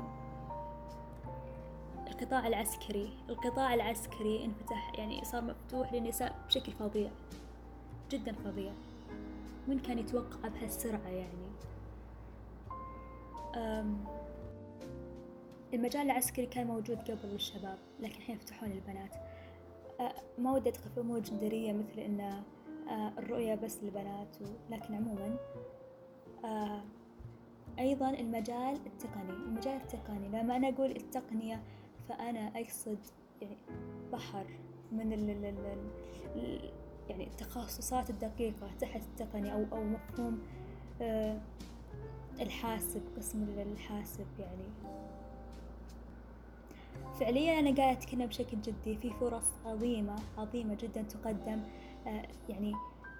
القطاع العسكري القطاع العسكري انفتح يعني صار مفتوح للنساء بشكل فظيع جدا فظيع. من كان يتوقع بهالسرعة يعني؟ المجال العسكري كان موجود قبل للشباب لكن الحين يفتحون للبنات. ما ودي أدخل في أمور جندرية مثل إن الرؤية بس للبنات لكن عموما أيضا المجال التقني المجال التقني. لما أنا أقول التقنية فأنا أقصد يعني بحر من ال ال ال يعني التخصصات الدقيقة تحت التقني أو أو مفهوم الحاسب قسم الحاسب يعني. فعليا أنا قاعدة أتكلم بشكل جدي في فرص عظيمة عظيمة جدا تقدم آه، يعني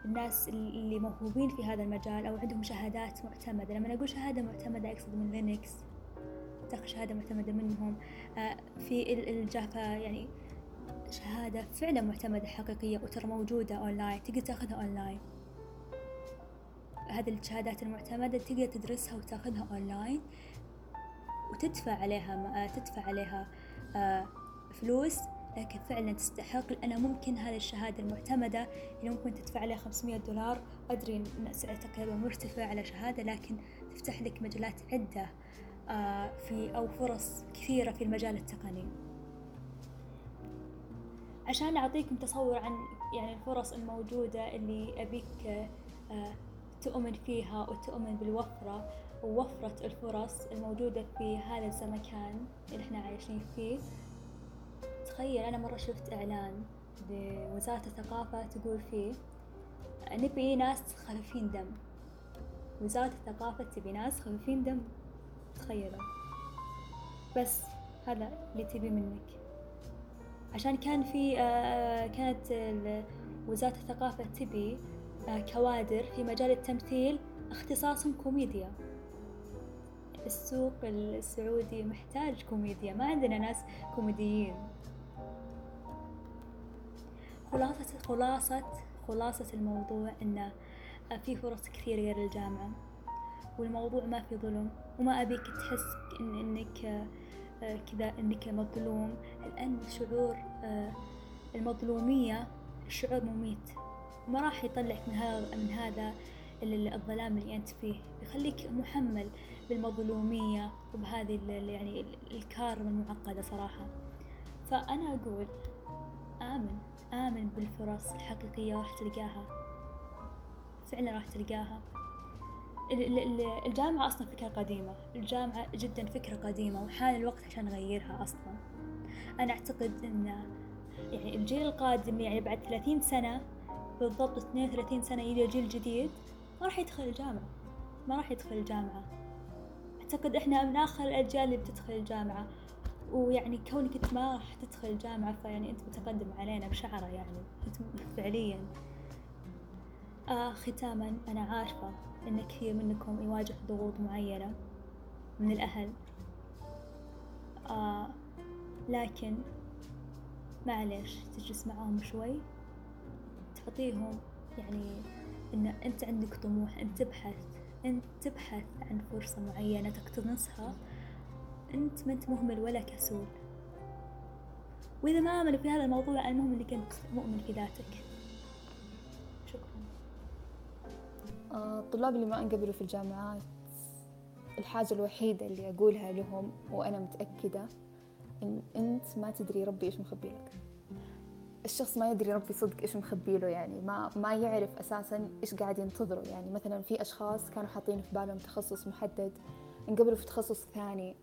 الناس اللي موهوبين في هذا المجال أو عندهم شهادات معتمدة. لما أقول شهادة معتمدة أقصد من Linux. تاخذ شهادة معتمدة منهم. آه، في ال Java يعني شهادة فعلا معتمدة حقيقية وترى موجودة أونلاين تقدر تاخذها أونلاين هذه الشهادات المعتمدة تقدر تدرسها وتاخذها أونلاين وتدفع عليها تدفع عليها آه، فلوس. لكن فعلا تستحق لأنها ممكن هذه الشهادة المعتمدة اللي ممكن تدفع عليها 500 دولار. أدري إن سعر تقريبا مرتفع على شهادة لكن تفتح لك مجالات عدة. آه، في أو فرص كثيرة في المجال التقني. عشان أعطيكم تصور عن يعني الفرص الموجودة اللي أبيك آه، تؤمن فيها وتؤمن بالوفرة ووفرة الفرص الموجودة في هذا الزمكان اللي إحنا عايشين فيه. تخيل أنا مرة شفت إعلان لوزارة الثقافة تقول فيه نبي ناس خفيفين دم. وزارة الثقافة تبي ناس خفيفين دم. تخيلوا بس هذا اللي تبي منك. عشان كان في آه كانت وزارة الثقافة تبي آه كوادر في مجال التمثيل اختصاصهم كوميديا. السوق السعودي محتاج كوميديا. ما عندنا ناس كوميديين. خلاصة خلاصة خلاصة الموضوع إنه في فرص كثير غير الجامعة. والموضوع ما في ظلم. وما أبيك تحس إن إنك آه، كذا إنك مظلوم. لأن شعور آه، المظلومية الشعور مميت. ما راح يطلعك من هذا من هذا الظلام اللي أنت فيه. يخليك محمل بالمظلومية وبهذه يعني الكارما المعقدة صراحة. فأنا أقول آمن آمن بالفرص الحقيقية راح تلقاها. فعلا راح تلقاها. الجامعة أصلا فكرة قديمة. الجامعة جدا فكرة قديمة وحان الوقت عشان نغيرها أصلا. أنا أعتقد أن يعني الجيل القادم يعني بعد ثلاثين سنة بالضبط اثنين وثلاثين سنة يجي الجيل الجديد ما راح يدخل الجامعة. ما راح يدخل الجامعة. أعتقد إحنا من آخر الأجيال اللي بتدخل الجامعة. ويعني كونك أنت ما راح تدخل الجامعة فيعني أنت متقدم علينا بشعرة يعني فعليا. آه ختاما أنا عارفة. إن كثير منكم يواجه ضغوط معينة من الأهل. آه لكن معلش تجلس معاهم شوي. تعطيهم يعني إن أنت عندك طموح أنت تبحث أنت تبحث عن فرصة معينة تقتنصها. أنت ما أنت مهمل ولا كسول. وإذا ما آمنوا في هذا الموضوع المهم إنك أنت مؤمن في ذاتك. الطلاب اللي ما انقبلوا في الجامعات الحاجة الوحيدة اللي أقولها لهم وأنا متأكدة إن أنت ما تدري ربي إيش مخبي لك. الشخص ما يدري ربي صدق إيش مخبي له يعني ما ما يعرف أساسا إيش قاعد ينتظره. يعني مثلا في أشخاص كانوا حاطين في بالهم تخصص محدد انقبلوا في تخصص ثاني.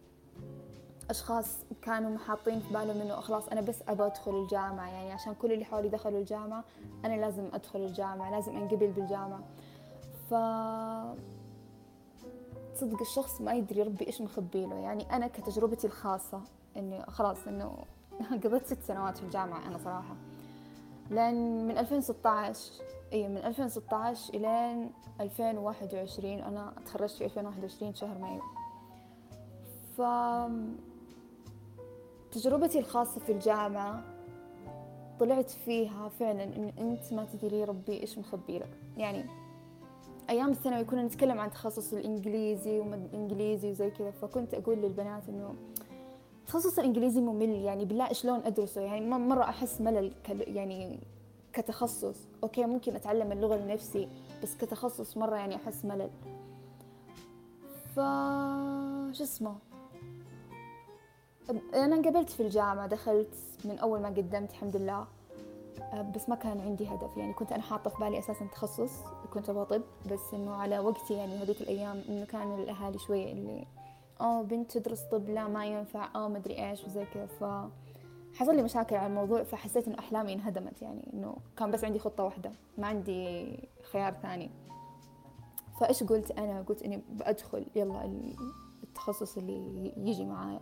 أشخاص كانوا حاطين في بالهم إنه خلاص أنا بس أبغى أدخل الجامعة يعني عشان كل اللي حولي دخلوا الجامعة أنا لازم أدخل الجامعة لازم أنقبل بالجامعة. ف تصدق الشخص ما يدري ربي إيش مخبي له. يعني أنا كتجربتي الخاصة إني خلاص إنه قضيت ست سنوات في الجامعة أنا صراحة. لأن من 2016 إي من 2016 إلين 2021 أنا تخرجت في 2021 شهر مايو. ف تجربتي الخاصة في الجامعة طلعت فيها فعلا إن أنت ما تدري ربي إيش مخبي لك. يعني أيام الثانوي كنا نتكلم عن تخصص الإنجليزي وما الانجليزي وزي كذا فكنت أقول للبنات إنه تخصص الإنجليزي ممل يعني بالله شلون أدرسه؟ يعني مرة أحس ملل يعني كتخصص. أوكي ممكن أتعلم اللغة لنفسي بس كتخصص مرة يعني أحس ملل. ف شو اسمه؟ أنا انقبلت في الجامعة دخلت من أول ما قدمت الحمد لله. بس ما كان عندي هدف. يعني كنت أنا حاطة في بالي أساسا تخصص كنت أبغى طب بس إنه على وقتي يعني هذيك الأيام إنه كان الأهالي شوية اللي آه بنت تدرس طب لا ما ينفع آه مدري إيش وزي كذا. ف حصل لي مشاكل على الموضوع فحسيت إنه أحلامي انهدمت. يعني إنه كان بس عندي خطة واحدة ما عندي خيار ثاني. فإيش قلت أنا؟ قلت إني بأدخل يلا التخصص اللي يجي معايا.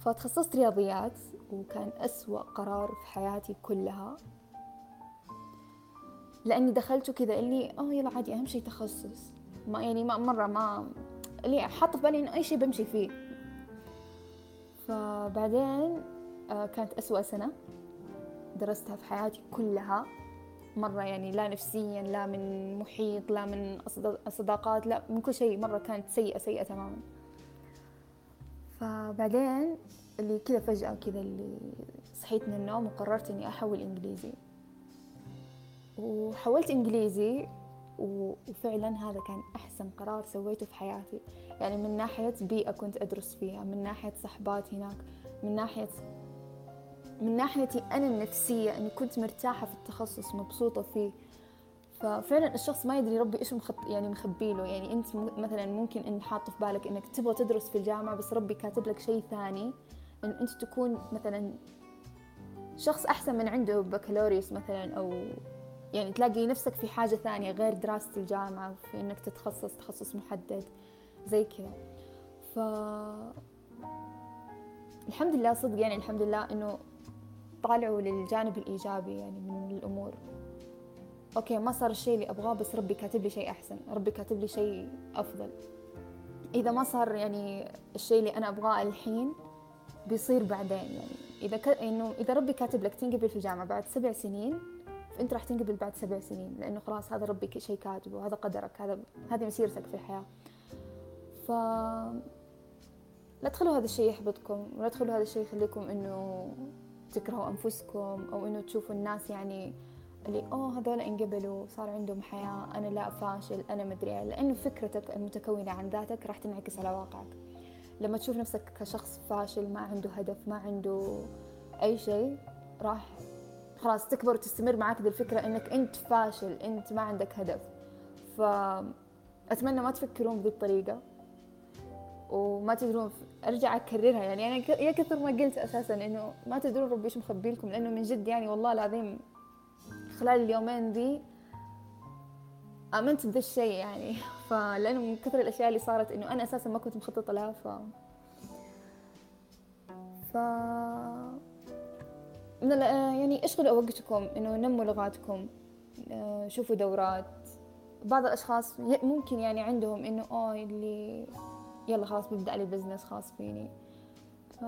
فتخصصت رياضيات وكان أسوأ قرار في حياتي كلها. لأني دخلت كذا اللي آه يلا عادي أهم شيء تخصص. ما يعني ما مرة ما اللي حاطة في بالي إنه أي شيء بمشي فيه. فبعدين آه، كانت أسوأ سنة درستها في حياتي كلها. مرة يعني لا نفسيا لا من محيط لا من صداقات لا من كل شيء مرة كانت سيئة سيئة تماما. فبعدين اللي كذا فجأة كذا اللي صحيت من النوم وقررت إني أحول إنجليزي. وحولت إنجليزي وفعلا هذا كان أحسن قرار سويته في حياتي. يعني من ناحية بيئة كنت أدرس فيها من ناحية صحبات هناك من ناحية من ناحيتي أنا النفسية أني كنت مرتاحة في التخصص مبسوطة فيه. ففعلا الشخص ما يدري ربي إيش مخط يعني مخبي له. يعني أنت مثلا ممكن إن حاط في بالك إنك تبغى تدرس في الجامعة بس ربي كاتب لك شيء ثاني. إن أنت تكون مثلا شخص أحسن من عنده بكالوريوس مثلا أو يعني تلاقي نفسك في حاجة ثانية غير دراسه الجامعة في إنك تتخصص تخصص محدد زي كذا. ف الحمد لله صدق يعني الحمد لله إنه طالعوا للجانب الإيجابي يعني من الأمور. أوكي ما صار الشيء اللي أبغاه بس ربي كاتب لي شيء أحسن. ربي كاتب لي شيء أفضل. إذا ما صار يعني الشيء اللي أنا أبغاه الحين بيصير بعدين يعني. إذا ك... إنه إذا ربي كاتب لك تنقبل في الجامعة بعد سبع سنين فأنت راح تنقبل بعد سبع سنين لأنه خلاص هذا ربي شيء كاتبه وهذا قدرك هذا هذه مسيرتك في الحياة. ف لا تخلوا هذا الشيء يحبطكم ولا تخلوا هذا الشيء يخليكم إنه تكرهوا أنفسكم أو إنه تشوفوا الناس يعني اللي أوه هذول انقبلوا صار عندهم حياة أنا لا فاشل أنا مدري إيه. لأنه فكرتك المتكونة عن ذاتك راح تنعكس على واقعك. لما تشوف نفسك كشخص فاشل ما عنده هدف ما عنده أي شيء راح خلاص تكبر وتستمر معك ذي الفكرة إنك أنت فاشل أنت ما عندك هدف. فأتمنى ما تفكرون بذي الطريقة وما تدرون أرجع أكررها. يعني أنا يا كثر ما قلت أساسا إنه ما تدرون ربي إيش مخبي لكم لأنه من جد يعني والله العظيم خلال اليومين ذي آمنت بذا الشيء يعني. فلأنه من كثر الأشياء اللي صارت إنه أنا أساسا ما كنت مخططة لها ف ف من يعني اشغلوا وقتكم إنه نموا لغاتكم آه، شوفوا دورات. بعض الأشخاص ممكن يعني عندهم إنه أوه اللي يلا خلاص ببدأ لي business خاص فيني ف...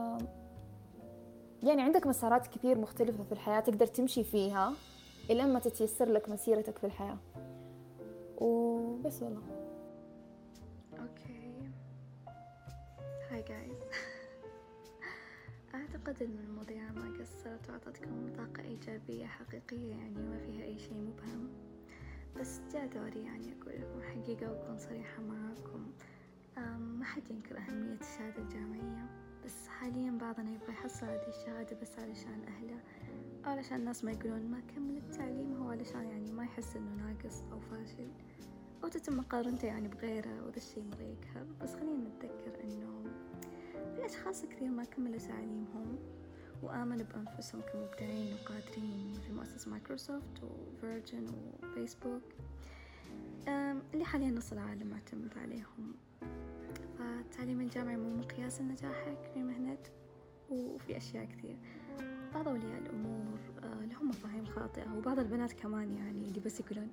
يعني عندك مسارات كثير مختلفة في الحياة تقدر تمشي فيها. إلى ما تتيسر لك مسيرتك في الحياة. وبس والله. Okay. Hi guys أعتقد إن المذيعة ما قصرت وأعطتكم طاقة إيجابية حقيقية يعني ما فيها أي شيء مبهم. بس جاء دوري يعني أقول لكم حقيقة وأكون صريحة معاكم. ما حد ينكر أهمية الشهادة الجامعية. بس حاليا بعضنا يبغى يحصل هذه الشهادة بس علشان أهله. علشان الناس ما يقولون ما كمل التعليم هو علشان يعني ما يحس إنه ناقص أو فاشل. أو تتم مقارنته يعني بغيره وذا الشي مرة يقهر بس خلينا نتذكر إنه في أشخاص كثير ما كملوا تعليمهم وآمنوا بأنفسهم كمبدعين وقادرين في مؤسسة مايكروسوفت وفيرجن وفيسبوك. اللي حاليا نص العالم معتمد عليهم. فالتعليم الجامعي مو مقياس لنجاحك في مهنتك وفي أشياء كثير. بعض أولياء الأمور آه، لهم مفاهيم خاطئة وبعض البنات كمان يعني اللي بس يقولون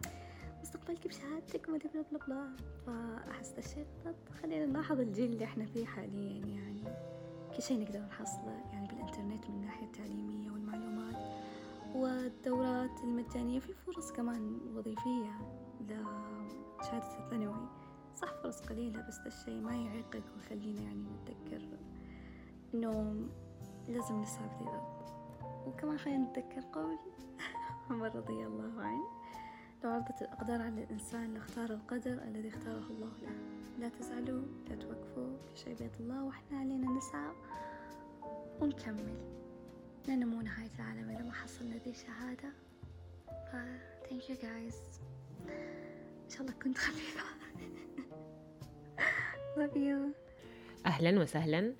مستقبلك بشهادتك ما بلا بلا بلا. فأحس الشيء غلط خلينا نلاحظ الجيل اللي إحنا فيه حاليا يعني. كل شيء نقدر نحصله يعني بالإنترنت من الناحية التعليمية والمعلومات. والدورات المجانية في فرص كمان وظيفية لشهادة الثانوي. صح فرص قليلة بس الشيء ما يعيقك ويخلينا يعني نتذكر إنه لازم في الأرض وكمان خلينا نتذكر قول عمر رضي الله عنه. لو عرضت الأقدار على الإنسان لاختار القدر الذي اختاره الله له. لا تزعلوا لا توقفوا كل شيء بيد الله وإحنا علينا نسعى ونكمل. لأنه مو نهاية العالم إذا ما حصلنا ذي الشهادة. ف thank you guys. إن شاء الله كنت خفيفة. Love you. أهلا وسهلا.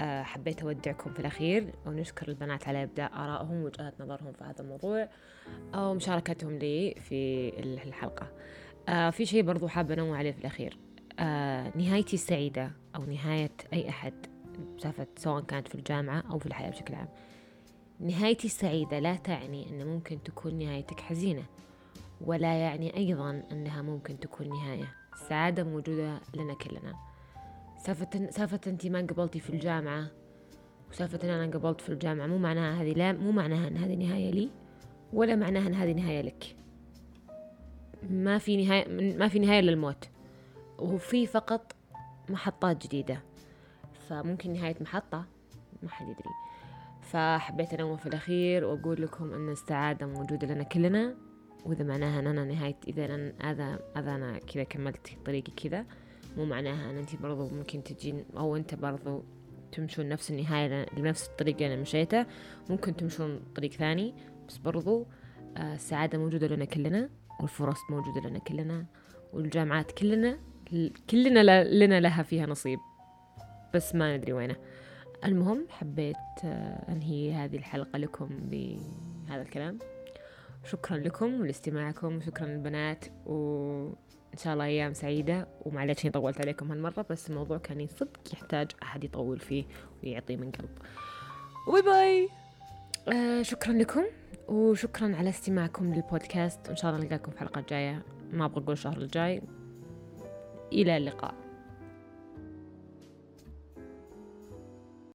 حبيت أودعكم في الأخير ونشكر البنات على إبداء آرائهم ووجهات نظرهم في هذا الموضوع أو مشاركتهم لي في الحلقة. آه في شيء برضو حابة أنوه عليه في الأخير. آه نهايتي السعيدة أو نهاية أي أحد سالفة سواء كانت في الجامعة أو في الحياة بشكل عام. نهايتي السعيدة لا تعني أن ممكن تكون نهايتك حزينة ولا يعني أيضا أنها ممكن تكون نهاية السعادة موجودة لنا كلنا. سالفة سالفة أنت ما قبلتي في الجامعة. وسالفة أن أنا قبلت في الجامعة. مو معناها هذه لا مو معناها أن هذه نهاية لي ولا معناها أن هذه نهاية لك. ما في نهاية ما في نهاية للموت. وفي فقط محطات جديدة. فممكن نهاية محطة؟ ما حد يدري. فحبيت أنوه في الأخير وأقول لكم أن السعادة موجودة لنا كلنا وإذا معناها أن أنا نهاية إذا أنا هذا أنا كذا كملت طريقي كذا مو معناها أن أنت برضو ممكن تجين أو أنت برضو تمشون نفس النهاية لنفس الطريق اللي أنا مشيته. ممكن تمشون طريق ثاني بس برضو آه، السعادة موجودة لنا كلنا والفرص موجودة لنا كلنا والجامعات كلنا كلنا لنا لها فيها نصيب. بس ما ندري وينه. المهم حبيت آه، أنهي هذه الحلقة لكم بهذا الكلام. شكرا لكم ولاستماعكم وشكرا للبنات وإن شاء الله أيام سعيدة ومعليش إني طولت عليكم هالمرة بس الموضوع كان صدق يحتاج أحد يطول فيه ويعطيه من قلب. وباي باي آه شكرا لكم وشكرا على استماعكم للبودكاست وإن شاء الله نلقاكم في الحلقة الجاية. ما أبغى أقول الشهر الجاي. إلى اللقاء.